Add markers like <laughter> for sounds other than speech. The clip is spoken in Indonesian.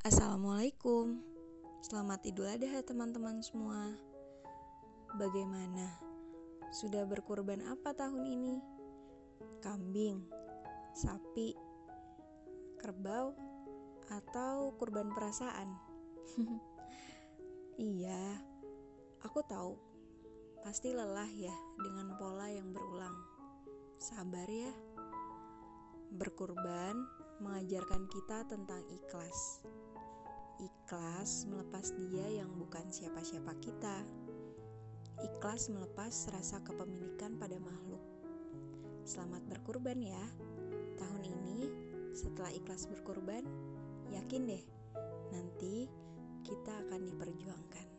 Assalamualaikum Selamat Idul Adha teman-teman semua Bagaimana? Sudah berkurban apa tahun ini? Kambing, sapi, kerbau, atau kurban perasaan? <laughs> iya, aku tahu Pasti lelah ya dengan pola yang berulang Sabar ya Berkurban mengajarkan kita tentang ikhlas Ikhlas melepas dia yang bukan siapa-siapa kita. Ikhlas melepas rasa kepemilikan pada makhluk. Selamat berkurban ya. Tahun ini setelah ikhlas berkurban, yakin deh nanti kita akan diperjuangkan.